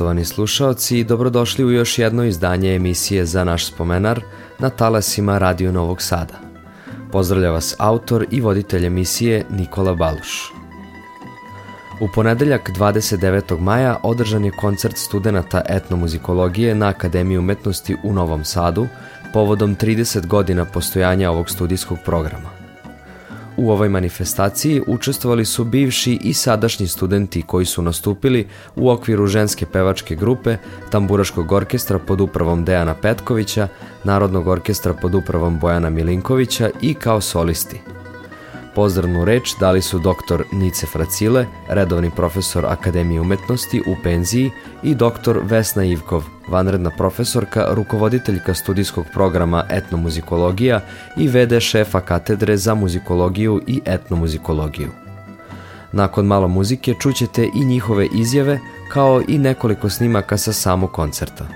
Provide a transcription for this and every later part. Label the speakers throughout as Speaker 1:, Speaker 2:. Speaker 1: Poštovani slušaoci, dobrodošli u još jedno izdanje emisije za naš spomenar na talasima Radio Novog Sada. Pozdravlja vas autor i voditelj emisije Nikola Baluš. U ponedeljak 29. maja održan je koncert studenta etnomuzikologije na Akademiji umetnosti u Novom Sadu povodom 30 godina postojanja ovog studijskog programa. U ovoj manifestaciji učestvovali su bivši i sadašnji studenti koji su nastupili u okviru ženske pevačke grupe, tamburaškog orkestra pod upravom Dejana Petkovića, Narodnog orkestra pod upravom Bojana Milinkovića i kao solisti. Pozdravnu reč dali su dr. Nice Fracile, redovni profesor Akademije umetnosti u penziji i dr. Vesna Ivkov, vanredna profesorka, rukovoditeljka studijskog programa etnomuzikologija i vede šefa katedre za muzikologiju i etnomuzikologiju. Nakon malo muzike čućete i njihove izjave kao i nekoliko snimaka sa samog koncerta.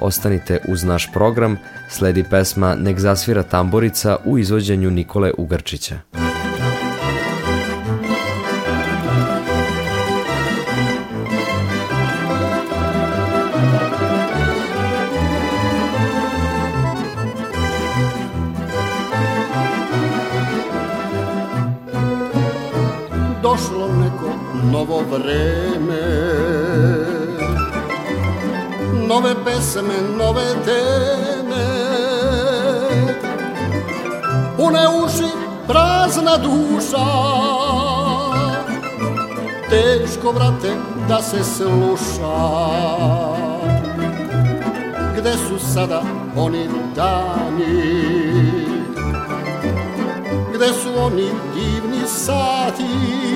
Speaker 1: Ostanite uz naš program, sledi pesma Nek zasvira tamburica u izvođenju Nikole Ugarčića. novo vreme Nove pesme, nove teme Pune uši, prazna duša Teško vrate da se sluša Gde su sada oni dani Gde su oni divni sati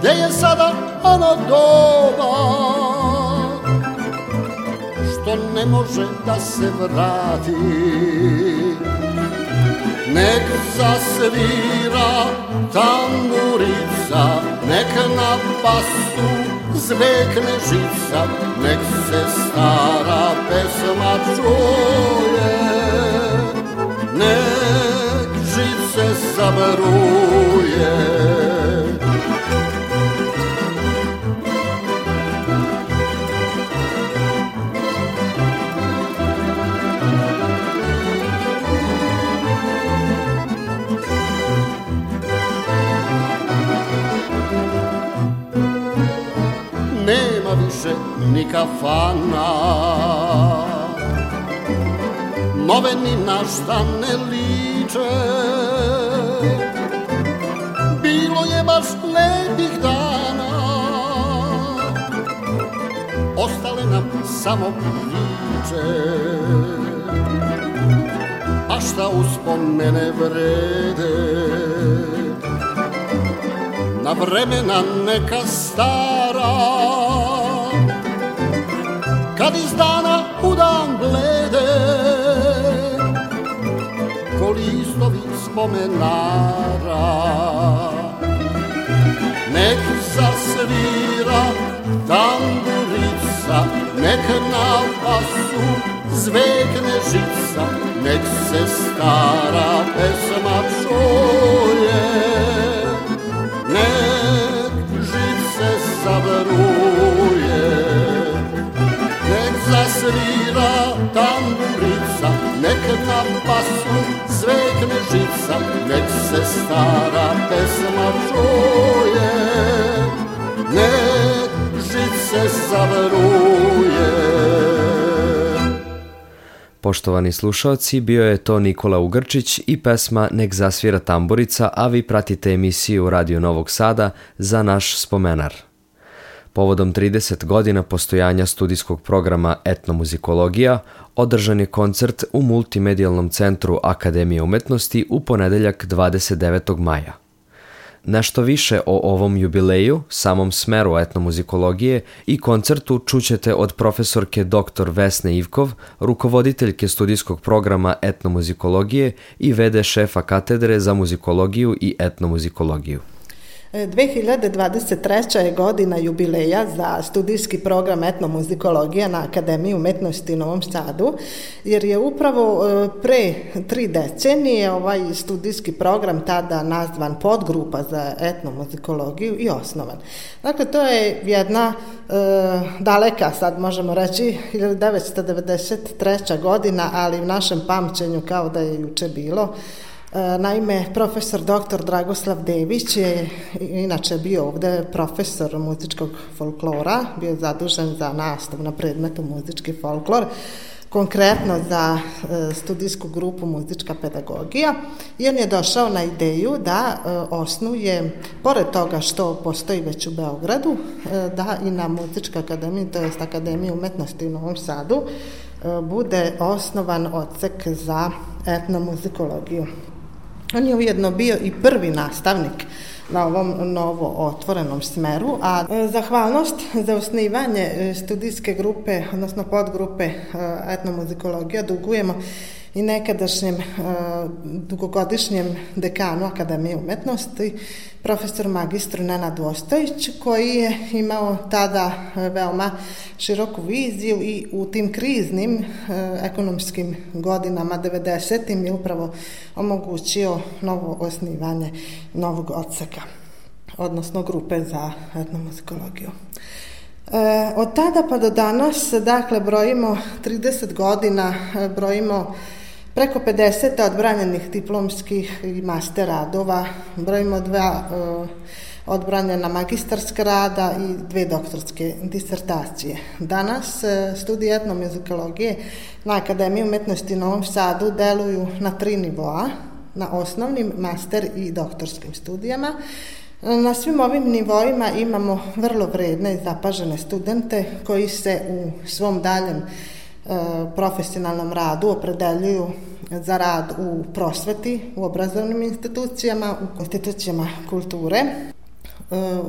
Speaker 1: Gde je sada ona doba Što ne može da se vrati Nek zasvira tamburica Nek na pastu zvekne žica Nek se stara pesma čuje Nek žice zabruje ni kafana Nove ni na ne liče Bilo je baš lepih dana Ostale nam samo priče A šta uspomene vrede Na vremena neka stara kad iz dana u dan glede ko listovi spomenara nek zasvira tamburica nek na pasu zvekne žica nek se stara pesma čuje nek žice saberu svira tamburica, nek na pasu sve knjižica, nek se stara pesma čuje, nek žice zavruje. Poštovani slušaoci, bio je to Nikola Ugrčić i pesma Nek zasvira tamburica, a vi pratite emisiju Radio Novog Sada za naš spomenar. Povodom 30 godina postojanja studijskog programa Etnomuzikologija održan je koncert u Multimedijalnom centru Akademije umetnosti u ponedeljak 29. maja. Nešto više o ovom jubileju, samom smeru etnomuzikologije i koncertu čućete od profesorke dr. Vesne Ivkov, rukovoditeljke studijskog programa etnomuzikologije i vede šefa katedre za muzikologiju i etnomuzikologiju.
Speaker 2: 2023. je godina jubileja za studijski program etnomuzikologija na Akademiji umetnosti u Novom Sadu, jer je upravo e, pre tri decenije ovaj studijski program tada nazvan podgrupa za etnomuzikologiju i osnovan. Dakle, to je jedna e, daleka, sad možemo reći, 1993. godina, ali u našem pamćenju kao da je juče bilo, E, naime, profesor dr. Dragoslav Dević je inače bio ovde profesor muzičkog folklora, bio je zadužen za nastav na predmetu muzički folklor, konkretno za e, studijsku grupu muzička pedagogija i on je došao na ideju da e, osnuje, pored toga što postoji već u Beogradu, da i na muzička akademija, to je Akademija umetnosti u Novom Sadu, bude osnovan odsek za etnomuzikologiju. On je ujedno bio i prvi nastavnik na ovom novo otvorenom smeru, a e, zahvalnost za osnivanje e, studijske grupe, odnosno podgrupe e, etnomuzikologija dugujemo i nekadašnjem e, dugogodišnjem dekanu Akademije umetnosti, profesor magistru Nana Vostojić, koji je imao tada e, veoma široku viziju i u tim kriznim e, ekonomskim godinama 90. je upravo omogućio novo osnivanje novog odseka, odnosno grupe za etnomuzikologiju. od tada pa do danas, dakle, brojimo 30 godina, brojimo Preko 50 odbranjenih diplomskih i master radova, brojimo dva eh, odbranjena magistarska rada i dve doktorske disertacije. Danas eh, studij etnomuzikologije na Akademiji umetnosti u Novom Sadu deluju na tri nivoa, na osnovnim, master i doktorskim studijama. Na svim ovim nivoima imamo vrlo vredne i zapažene studente koji se u svom daljem E, profesionalnom radu opredeljuju za rad u prosveti, u obrazovnim institucijama, u institucijama kulture, e,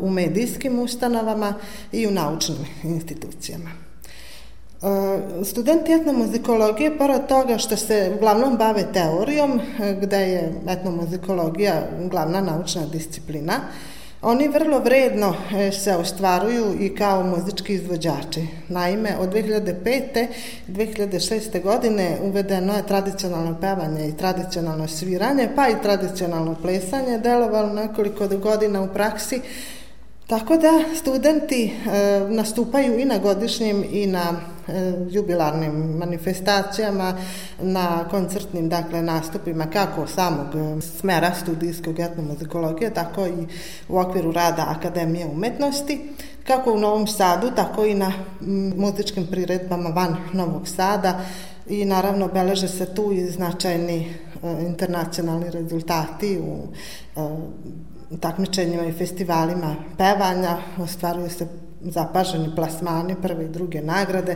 Speaker 2: u medijskim ustanovama i u naučnim institucijama. E, studenti etnomuzikologije, pored toga što se uglavnom bave teorijom, gde je etnomuzikologija glavna naučna disciplina, Oni vrlo vredno e, se ostvaruju i kao muzički izvođači. Naime, od 2005. 2006. godine uvedeno je tradicionalno pevanje i tradicionalno sviranje, pa i tradicionalno plesanje, delovalo nekoliko godina u praksi, Tako da studenti e, nastupaju i na godišnjim i na e, jubilarnim manifestacijama, na koncertnim dakle nastupima kako samog e, smera studijskog etnomuzikologije, tako i u okviru rada Akademije umetnosti, kako u Novom Sadu, tako i na muzičkim priredbama van Novog Sada i naravno beleže se tu i značajni e, internacionalni rezultati u e, takmičenjima i festivalima pevanja, ostvaruju se zapaženi plasmani, prve i druge nagrade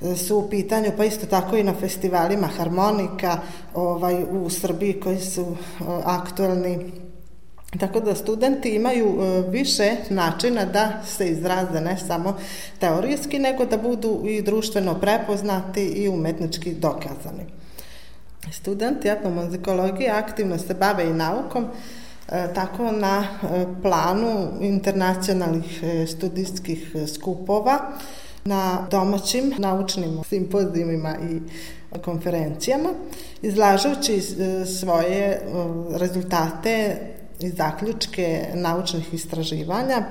Speaker 2: e, su u pitanju, pa isto tako i na festivalima harmonika ovaj, u Srbiji koji su e, aktuelni Tako da studenti imaju e, više načina da se izraze ne samo teorijski, nego da budu i društveno prepoznati i umetnički dokazani. Studenti etnomuzikologije aktivno se bave i naukom, E, tako na e, planu internacionalnih e, studijskih skupova, na domaćim naučnim simpozijumima i konferencijama, izlažući svoje rezultate i zaključke naučnih istraživanja,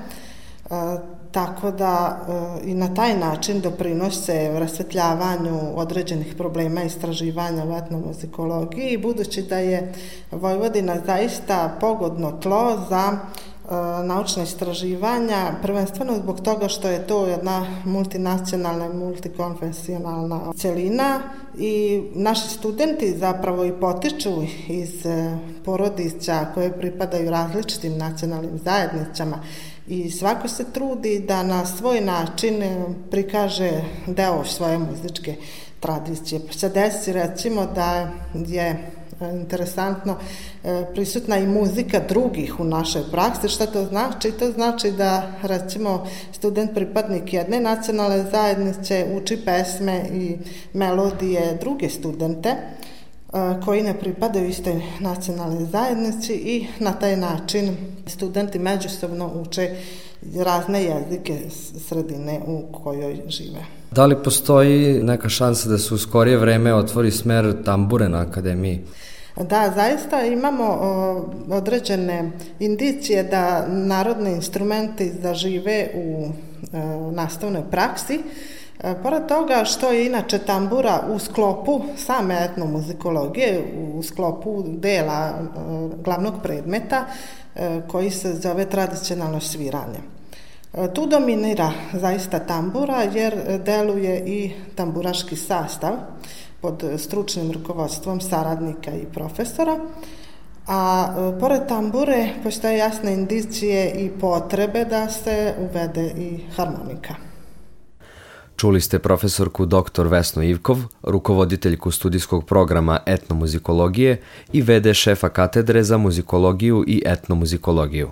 Speaker 2: tako da e, i na taj način doprinose rasvetljavanju određenih problema istraživanja u etnomuzikologiji, budući da je Vojvodina zaista pogodno tlo za e, naučna istraživanja, prvenstveno zbog toga što je to jedna multinacionalna i multikonfesionalna celina i naši studenti zapravo i potiču iz e, porodića koje pripadaju različitim nacionalnim zajednicama i svako se trudi da na svoj način eh, prikaže deo svoje muzičke tradicije. Pa se desi recimo da je eh, interesantno eh, prisutna i muzika drugih u našoj praksi. Šta to znači? To znači da recimo student pripadnik jedne nacionalne zajednice uči pesme i melodije druge studente koji ne pripadaju istoj nacionalnoj zajednici i na taj način studenti međusobno uče razne jezike sredine u kojoj žive.
Speaker 1: Da li postoji neka šansa da se u skorije vreme otvori smer tambure na akademiji?
Speaker 2: Da, zaista imamo o, određene indicije da narodni instrumenti zažive u o, e, nastavnoj praksi. E, pored toga što je inače tambura u sklopu same etnomuzikologije, u sklopu dela e, glavnog predmeta e, koji se zove tradicionalno sviranje. Tu dominira zaista tambura jer deluje i tamburaški sastav pod stručnim rukovodstvom saradnika i profesora, a pored tambure postoje jasne indicije i potrebe da se uvede i harmonika.
Speaker 1: Čuli ste profesorku dr. Vesnu Ivkov, rukovoditeljku studijskog programa etnomuzikologije i vede šefa katedre za muzikologiju i etnomuzikologiju.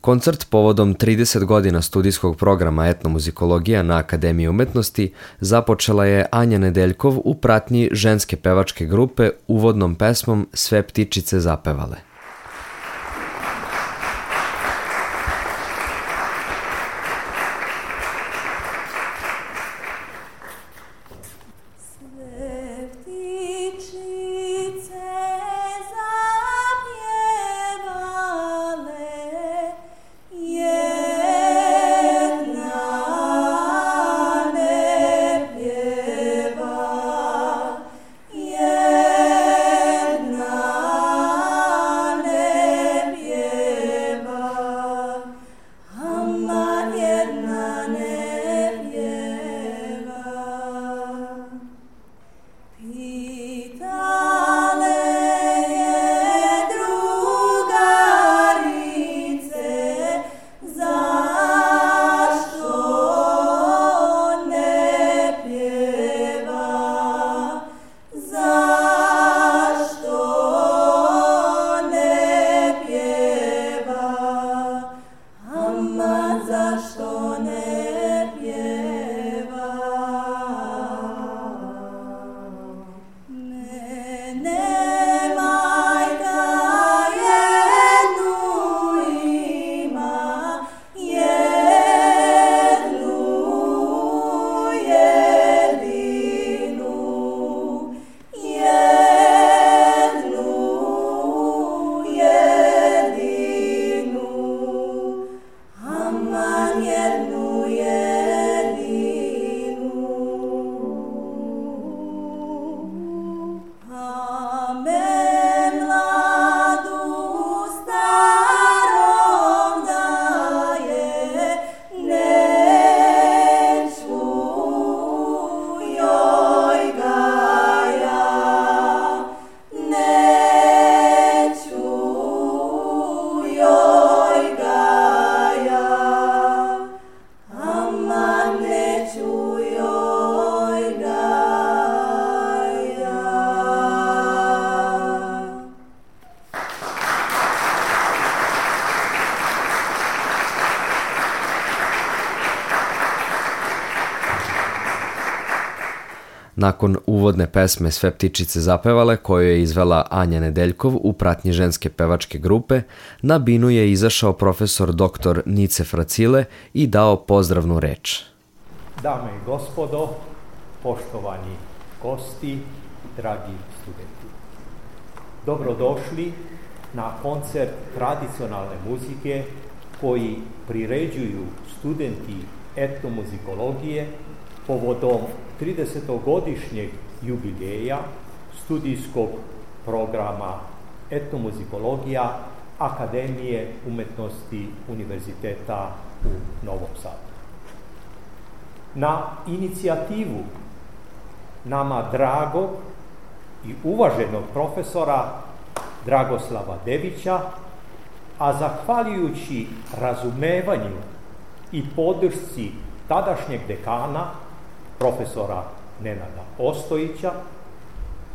Speaker 1: Koncert povodom 30 godina studijskog programa etnomuzikologija na Akademiji umetnosti započela je Anja Nedeljkov u pratnji ženske pevačke grupe uvodnom pesmom Sve ptičice zapevale. Nakon uvodne pesme Sve ptičice zapevale, koju je izvela Anja Nedeljkov u pratnji ženske pevačke grupe, na binu je izašao profesor dr. Nice Fracile i dao pozdravnu reč.
Speaker 3: Dame i gospodo, poštovani gosti, dragi studenti. Dobrodošli na koncert tradicionalne muzike koji priređuju studenti etnomuzikologije povodom 30-godišnjeg jubileja studijskog programa etnomuzikologija Akademije umetnosti Univerziteta u Novom Sadu. Na inicijativu nama drago i uvaženog profesora Dragoslava Devića, a zahvaljujući razumevanju i podršci tadašnjeg dekana profesora Nenada Ostojića,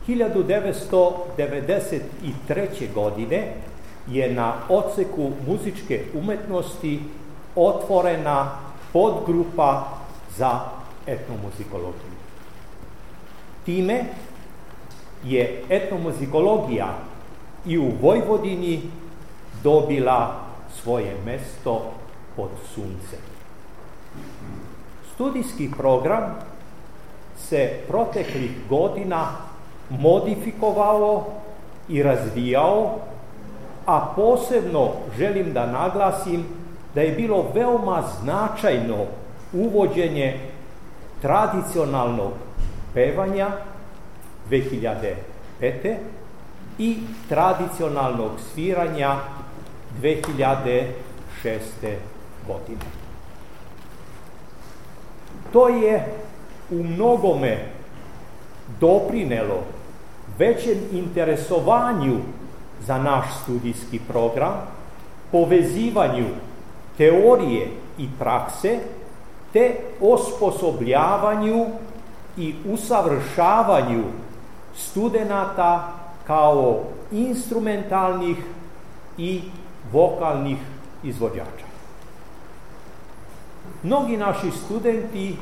Speaker 3: 1993. godine je na oceku muzičke umetnosti otvorena podgrupa za etnomuzikologiju. Time je etnomuzikologija i u Vojvodini dobila svoje mesto pod suncem. Studijski program se proteklih godina modifikovao i razvijao, a posebno želim da naglasim da je bilo veoma značajno uvođenje tradicionalnog pevanja 2005. i tradicionalnog sviranja 2006. godine. To je u mnogome doprinelo većem interesovanju za naš studijski program, povezivanju teorije i prakse, te osposobljavanju i usavršavanju studenata kao instrumentalnih i vokalnih izvođača. Mnogi naši studenti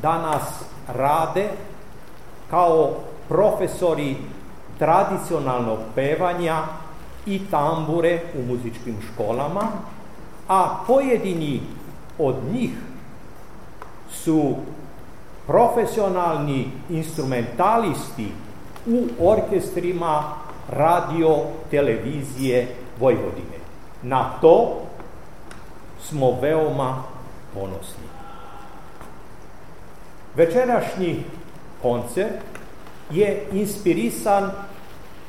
Speaker 3: danas rade kao profesori tradicionalnog pevanja i tambure u muzičkim školama, a pojedini od njih su profesionalni instrumentalisti u orkestrima radio televizije Vojvodine. Na to smo veoma ponosni. Večerašnji koncert je inspirisan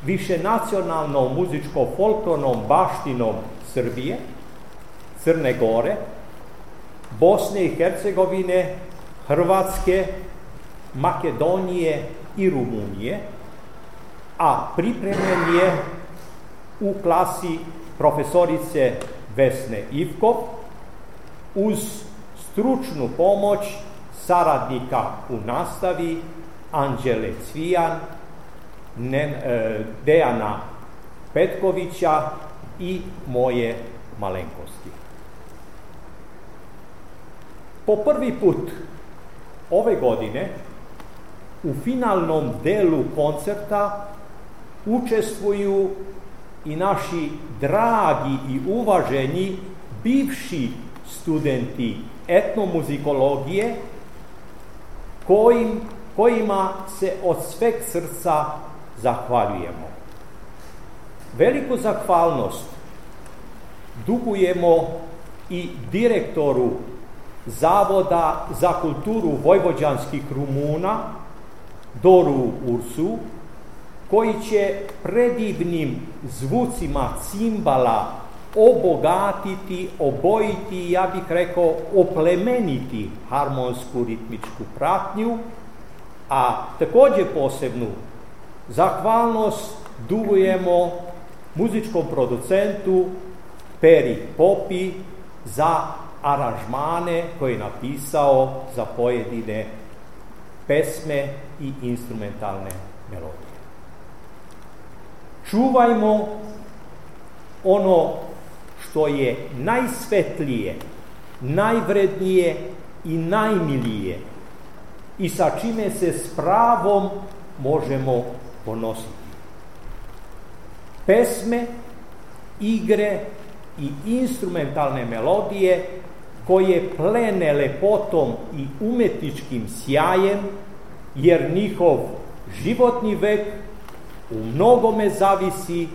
Speaker 3: višenacionalnom muzičko-folklornom baštinom Srbije, Crne Gore, Bosne i Hercegovine, Hrvatske, Makedonije i Rumunije, a pripremljen je u klasi profesorice Vesne Ivkov uz stručnu pomoć saradnika u nastavi Anđele Cvijan, e, Dejana Petkovića i moje malenkosti. Po prvi put ove godine u finalnom delu koncerta učestvuju i naši dragi i uvaženi bivši studenti etnomuzikologije kojim, kojima se od sveg srca zahvaljujemo. Veliku zahvalnost dugujemo i direktoru Zavoda za kulturu vojvođanskih Rumuna, Doru Ursu, koji će predivnim zvucima cimbala obogatiti, obojiti, ja bih rekao oplemeniti harmonsku ritmičku pratnju, a takođe posebnu zahvalnost dugujemo muzičkom producentu Peri Popi za aranžmane koje je napisao za pojedine pesme i instrumentalne melodije. Čuvajmo ono što je najsvetlije, najvrednije i najmilije i sa čime se s pravom možemo ponositi. Pesme, igre i instrumentalne melodije koje plene lepotom i umetničkim sjajem, jer njihov životni vek u mnogome zavisi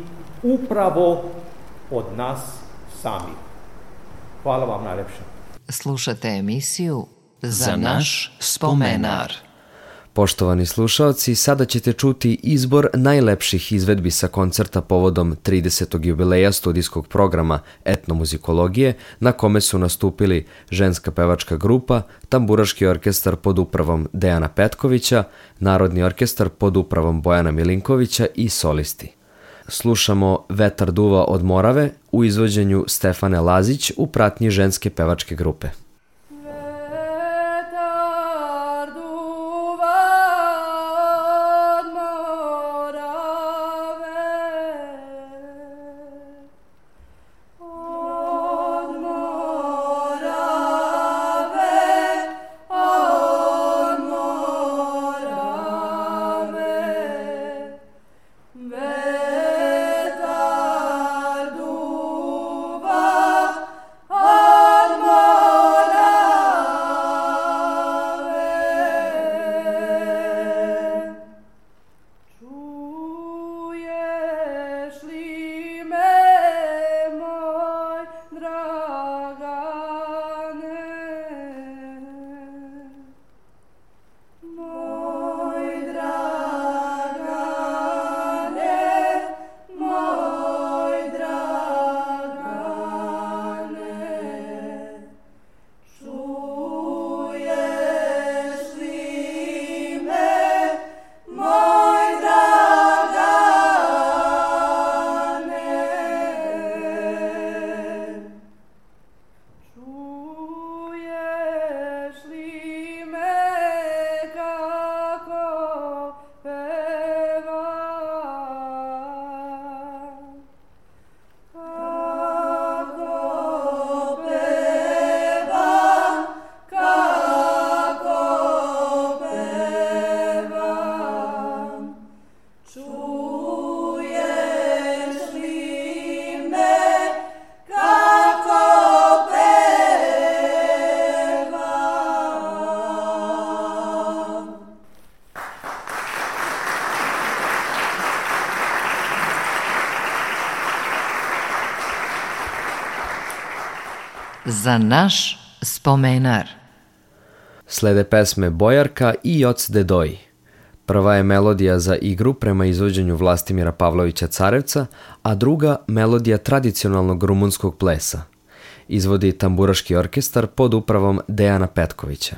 Speaker 3: upravo od nas sami. Hvala vam najlepše. Slušate emisiju Za, Za naš spomenar. Poštovani slušaoci,
Speaker 1: sada ćete čuti izbor
Speaker 3: najlepših
Speaker 1: izvedbi sa koncerta povodom 30. jubileja studijskog programa etnomuzikologije na kome su nastupili ženska pevačka grupa, tamburaški orkestar pod upravom Dejana Petkovića, narodni orkestar pod upravom Bojana Milinkovića i solisti slušamo Vetar duva od Morave u izvođenju Stefane Lazić u pratnji ženske pevačke grupe. za naš spomenar. Slede pesme Bojarka i Joc Dedoj. Prva je melodija za igru prema izvođenju Vlastimira Pavlovića Carevca, a druga melodija tradicionalnog rumunskog plesa. Izvodi tamburaški orkestar pod upravom Dejana Petkovića.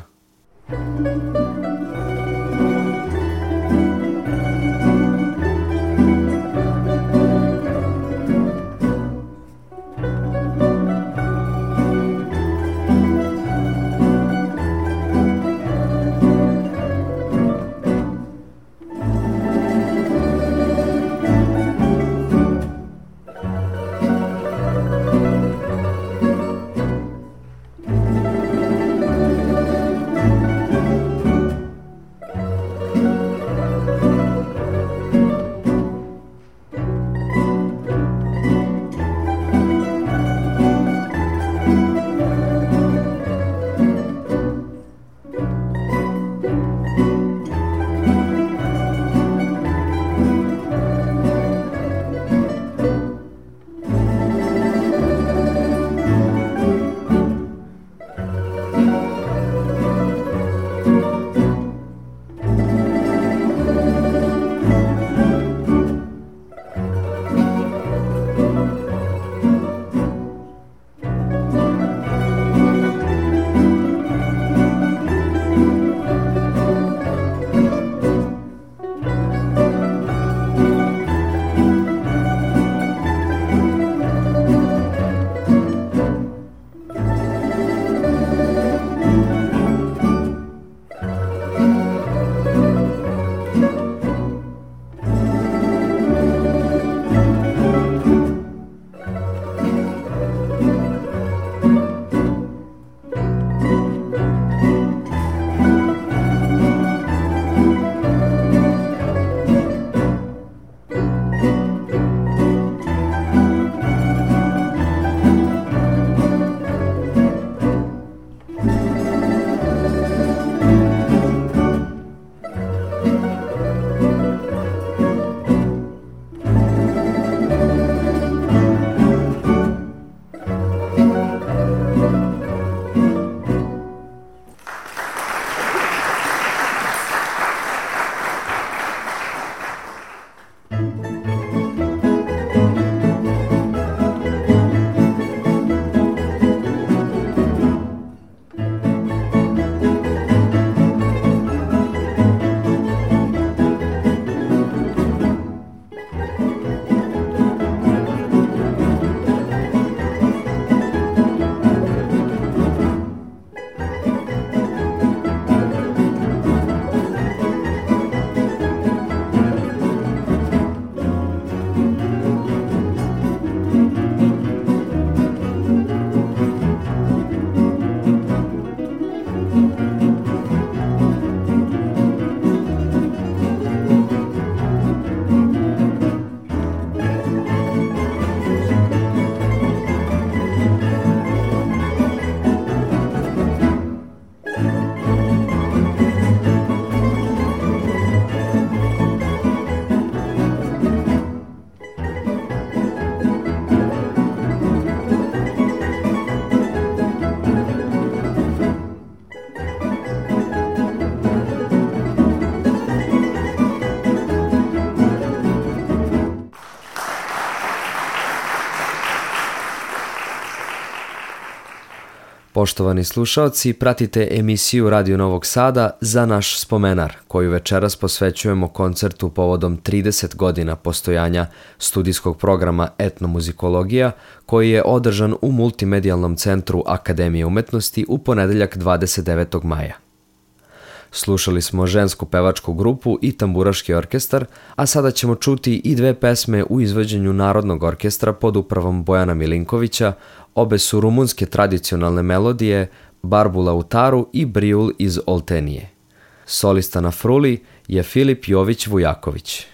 Speaker 1: Poštovani slušaoci, pratite emisiju Radio Novog Sada za naš spomenar, koju večeras posvećujemo koncertu povodom 30 godina postojanja studijskog programa Etnomuzikologija, koji je održan u Multimedijalnom centru Akademije umetnosti u ponedeljak 29. maja. Slušali smo žensku pevačku grupu i tamburaški orkestar, a sada ćemo čuti i dve pesme u izvođenju Narodnog orkestra pod upravom Bojana Milinkovića, Obe su rumunske tradicionalne melodije Barbula Utaru i Briul iz Oltenije. Solista na fruli je Filip Jović Vujaković.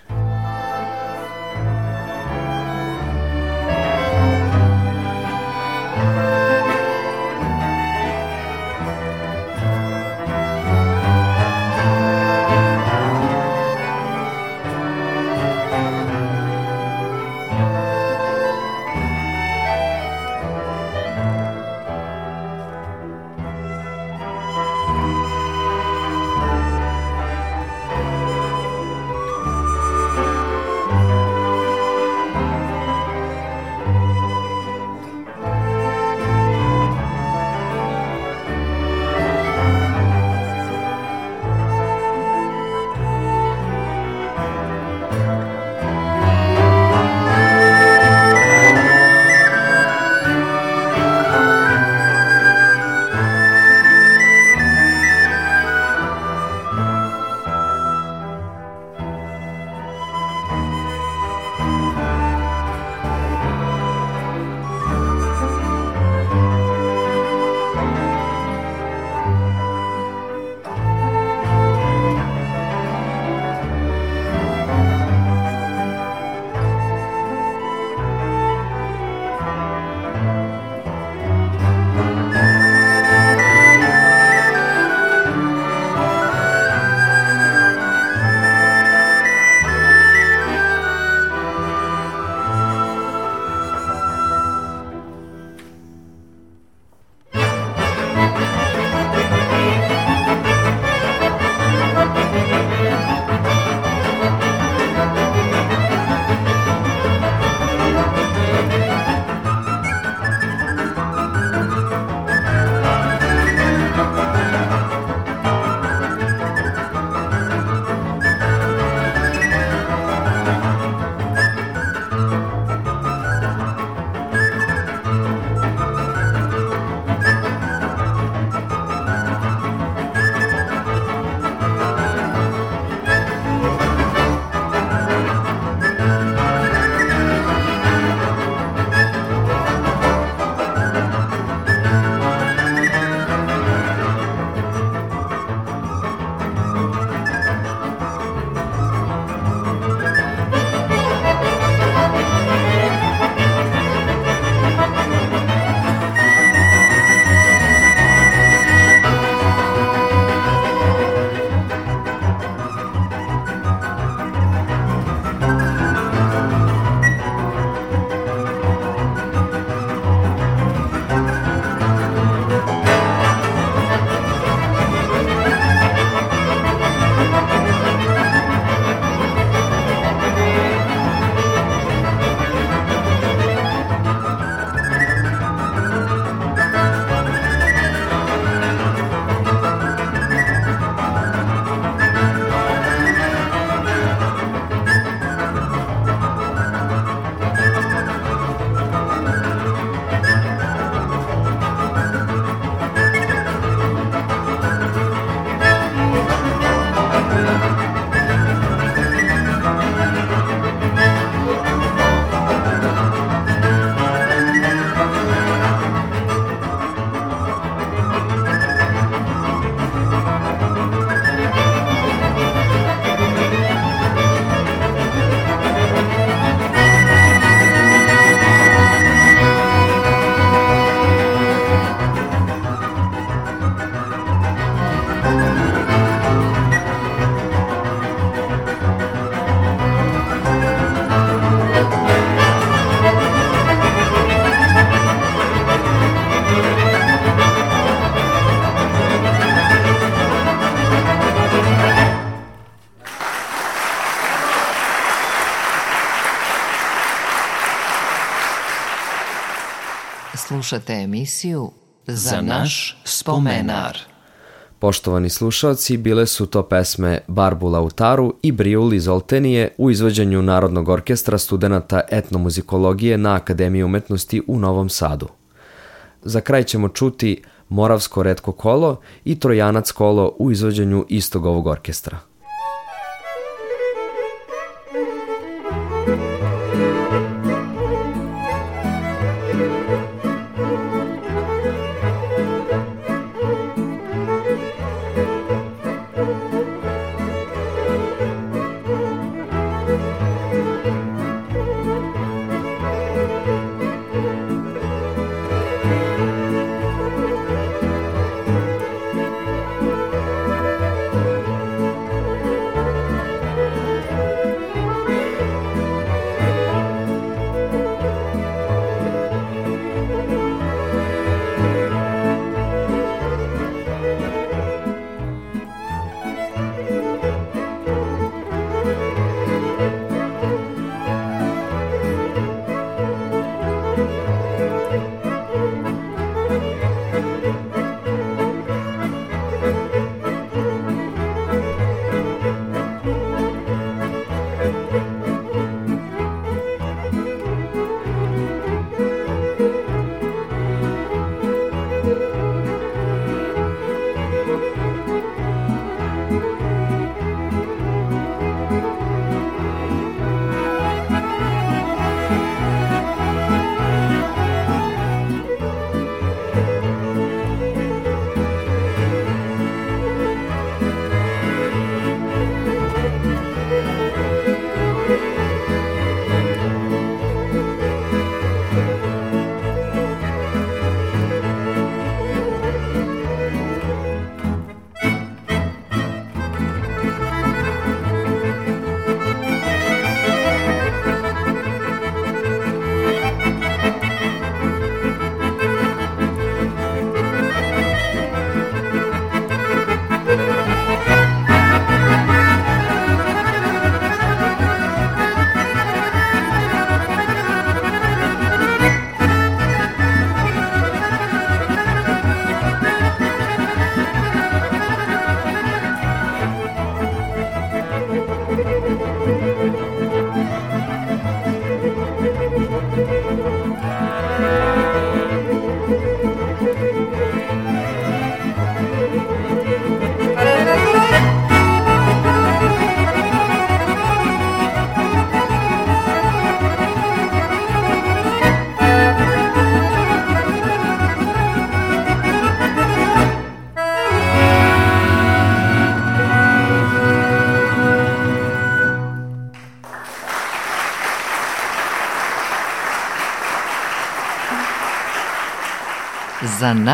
Speaker 4: Slušate emisiju Za, Za naš spomenar.
Speaker 1: Poštovani slušalci, bile su to pesme Barbula Utaru i Briul iz Oltenije u izvođenju Narodnog orkestra studenta etnomuzikologije na Akademiji umetnosti u Novom Sadu. Za kraj ćemo čuti Moravsko redko kolo i Trojanac kolo u izvođenju istog ovog orkestra.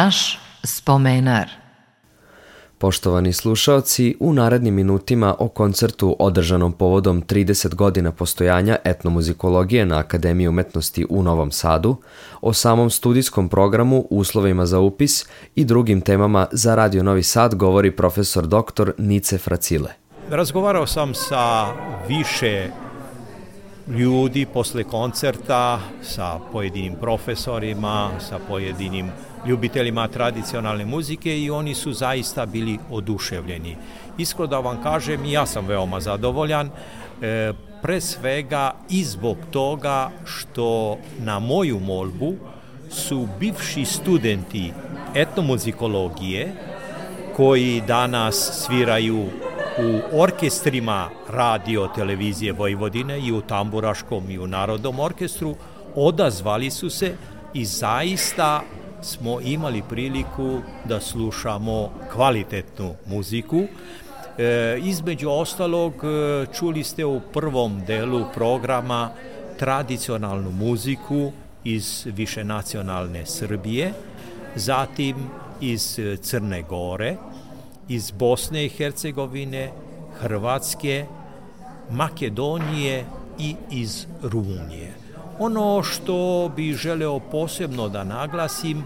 Speaker 4: naš spomenar.
Speaker 1: Poštovani slušaoci, u narednim minutima o koncertu održanom povodom 30 godina postojanja etnomuzikologije na Akademiji umetnosti u Novom Sadu, o samom studijskom programu, uslovima za upis i drugim temama za Radio Novi Sad govori profesor dr. Nice Fracile.
Speaker 3: Razgovarao sam sa više ljudi posle koncerta, sa pojedinim profesorima, sa pojedinim ljubiteljima tradicionalne muzike i oni su zaista bili oduševljeni. Iskro da vam kažem, ja sam veoma zadovoljan, e, pre svega i zbog toga što na moju molbu su bivši studenti etnomuzikologije koji danas sviraju u orkestrima radio televizije Vojvodine i u Tamburaškom i u Narodnom orkestru odazvali su se i zaista smo imali priliku da slušamo kvalitetnu muziku. E, između ostalog e, čuli ste u prvom delu programa tradicionalnu muziku iz višenacionalne Srbije, zatim iz Crne Gore, iz Bosne i Hercegovine, Hrvatske, Makedonije i iz Rumunije. Ono što bi želeo posebno da naglasim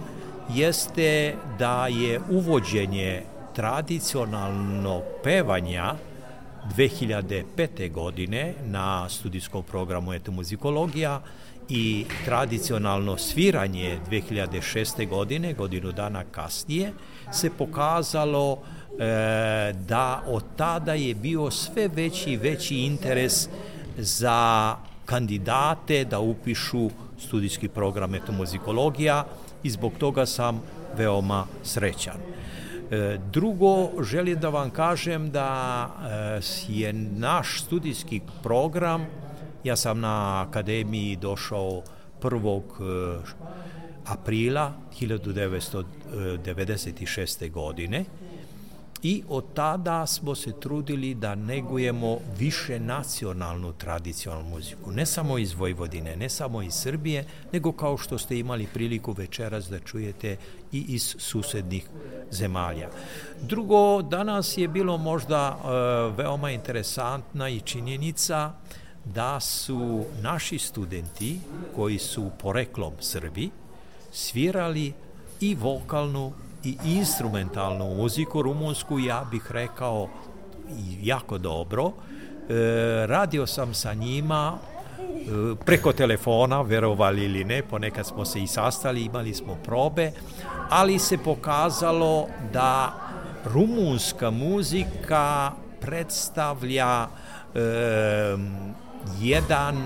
Speaker 3: jeste da je uvođenje tradicionalnog pevanja 2005. godine na studijskom programu etumuzikologija i tradicionalno sviranje 2006. godine, godinu dana kasnije, se pokazalo e, da od tada je bio sve veći i veći interes za kandidate da upišu studijski program etomuzikologija i zbog toga sam veoma srećan. E, drugo, želim da vam kažem da e, je naš studijski program, ja sam na akademiji došao 1. E, aprila 1996. godine, I od tada smo se trudili da negujemo više nacionalnu tradicionalnu muziku. Ne samo iz Vojvodine, ne samo iz Srbije, nego kao što ste imali priliku večeras da čujete i iz susednih zemalja. Drugo, danas je bilo možda e, veoma interesantna i činjenica da su naši studenti koji su poreklom Srbi svirali i vokalnu i instrumentalnu muziku rumunsku, ja bih rekao jako dobro. E, radio sam sa njima e, preko telefona, verovali ili ne, ponekad smo se i sastali, imali smo probe, ali se pokazalo da rumunska muzika predstavlja e, jedan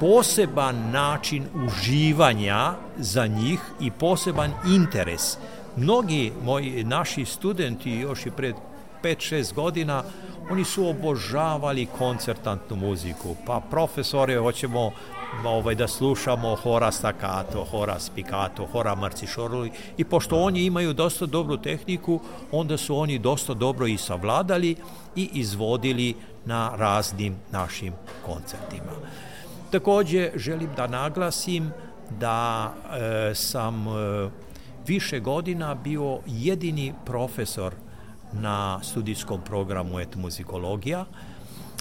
Speaker 3: poseban način uživanja za njih i poseban interes Mnogi moji, naši studenti još i pred 5-6 godina, oni su obožavali koncertantnu muziku. Pa profesore, hoćemo ovaj, da slušamo hora staccato, hora spicato, hora marcišoroli i pošto oni imaju dosta dobru tehniku, onda su oni dosta dobro i savladali i izvodili na raznim našim koncertima. Takođe, želim da naglasim da e, sam e, više godina bio jedini profesor na studijskom programu etnomuzikologija.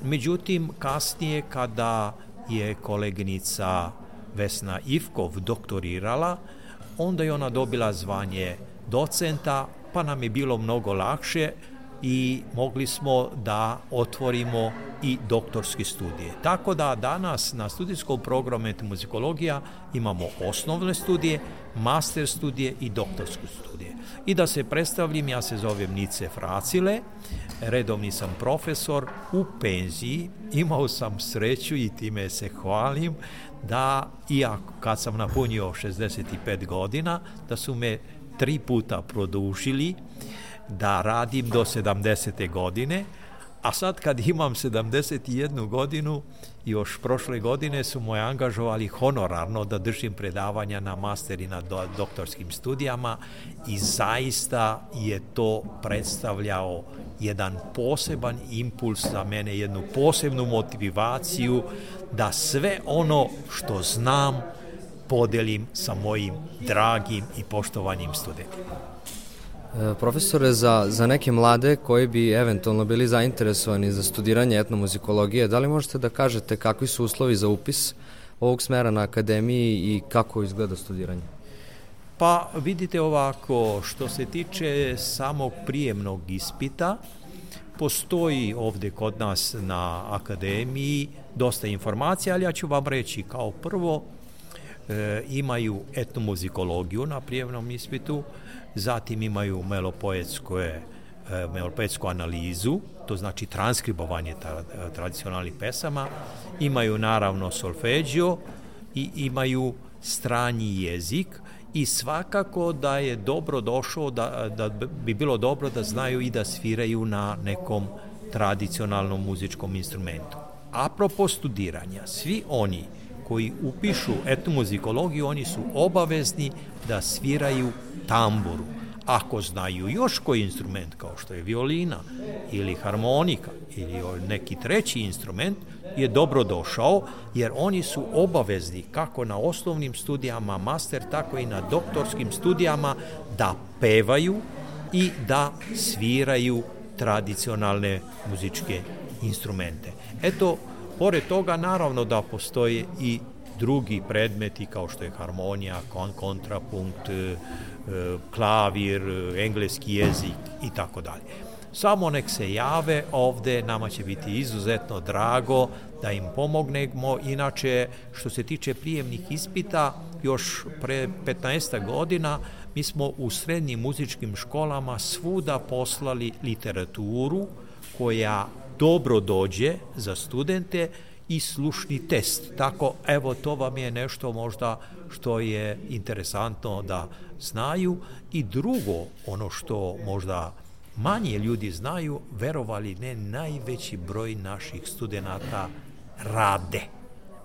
Speaker 3: Međutim, kasnije kada je koleginica Vesna Ivkov doktorirala, onda je ona dobila zvanje docenta, pa nam je bilo mnogo lakše i mogli smo da otvorimo i doktorske studije. Tako da danas na studijskom programu etnomuzikologija imamo osnovne studije, master studije i doktorske studije. I da se predstavljam, ja se zovem Nice Fracile, redovni sam profesor u penziji, imao sam sreću i time se hvalim da, iako kad sam napunio 65 godina, da su me tri puta produžili da radim do 70. godine, a sad kad imam 71 godinu, još prošle godine su moje angažovali honorarno da držim predavanja na master i na do, doktorskim studijama i zaista je to predstavljao jedan poseban impuls za mene, jednu posebnu motivaciju da sve ono što znam podelim sa mojim dragim i poštovanim studentima.
Speaker 1: E, profesore, za, za neke mlade koji bi eventualno bili zainteresovani za studiranje etnomuzikologije, da li možete da kažete kakvi su uslovi za upis ovog smera na akademiji i kako izgleda studiranje?
Speaker 3: Pa vidite ovako, što se tiče samog prijemnog ispita, postoji ovde kod nas na akademiji dosta informacija, ali ja ću vam reći kao prvo, e, imaju etnomuzikologiju na prijemnom ispitu, e, zatim imaju melopoetske e, melopetsku analizu, to znači transkribovanje tra, e, tradicionalnih pesama, imaju naravno solfeđio i imaju stranji jezik i svakako da je dobro došao, da, da bi bilo dobro da znaju i da sviraju na nekom tradicionalnom muzičkom instrumentu. Apropo studiranja, svi oni koji upišu etnomuzikologiju, oni su obavezni da sviraju tamburu. Ako znaju još koji instrument, kao što je violina ili harmonika ili neki treći instrument, je dobro došao, jer oni su obavezni kako na osnovnim studijama master, tako i na doktorskim studijama da pevaju i da sviraju tradicionalne muzičke instrumente. Eto, Pored toga, naravno da postoje i drugi predmeti kao što je harmonija, kon, kontrapunkt, e, klavir, engleski jezik i tako dalje. Samo nek se jave ovde, nama će biti izuzetno drago da im pomognemo. Inače, što se tiče prijemnih ispita, još pre 15 godina mi smo u srednjim muzičkim školama svuda poslali literaturu koja dobro dođe za studente i slušni test. Tako, evo, to vam je nešto možda što je interesantno da znaju. I drugo, ono što možda manje ljudi znaju, verovali ne, najveći broj naših studenta rade.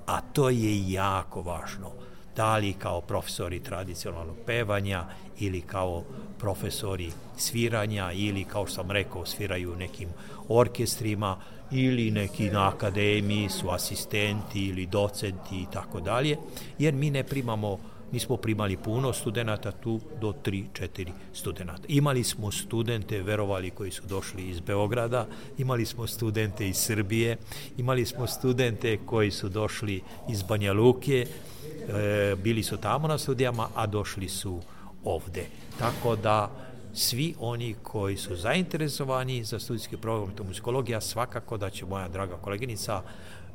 Speaker 3: A to je jako važno. Da li kao profesori tradicionalnog pevanja ili kao profesori sviranja ili kao što sam rekao sviraju nekim uh, orkestrima ili neki na akademiji su asistenti ili docenti i tako dalje, jer mi ne primamo nismo primali puno studenta tu do 3-4 studenta. Imali smo studente, verovali, koji su došli iz Beograda, imali smo studente iz Srbije, imali smo studente koji su došli iz Banja Luke, e, bili su tamo na studijama, a došli su ovde. Tako da svi oni koji su zainteresovani za studijski program muzikologija, svakako da će moja draga koleginica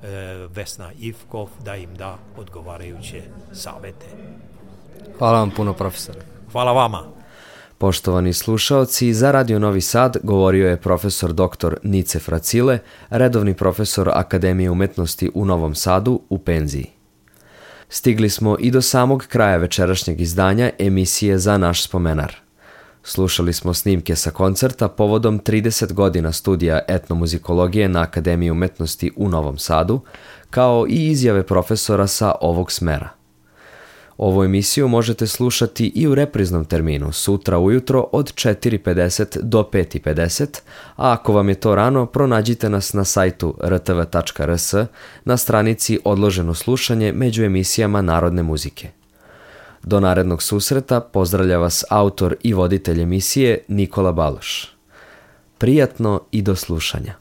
Speaker 3: e, Vesna Ivkov da im da odgovarajuće savete.
Speaker 1: Hvala vam puno, profesor.
Speaker 3: Hvala vama.
Speaker 1: Poštovani slušaoci, za Radio Novi Sad govorio je profesor dr. Nice Fracile, redovni profesor Akademije umetnosti u Novom Sadu u penziji. Stigli smo i do samog kraja večerašnjeg izdanja emisije za naš spomenar – Slušali smo snimke sa koncerta povodom 30 godina studija etnomuzikologije na Akademiji umetnosti u Novom Sadu, kao i izjave profesora sa ovog smera. Ovu emisiju možete slušati i u repriznom terminu sutra ujutro od 4.50 do 5.50, a ako vam je to rano, pronađite nas na sajtu rtv.rs na stranici Odloženo slušanje među emisijama narodne muzike. Do narednog susreta pozdravlja vas autor i voditelj emisije Nikola Baloš. Prijatno i do slušanja.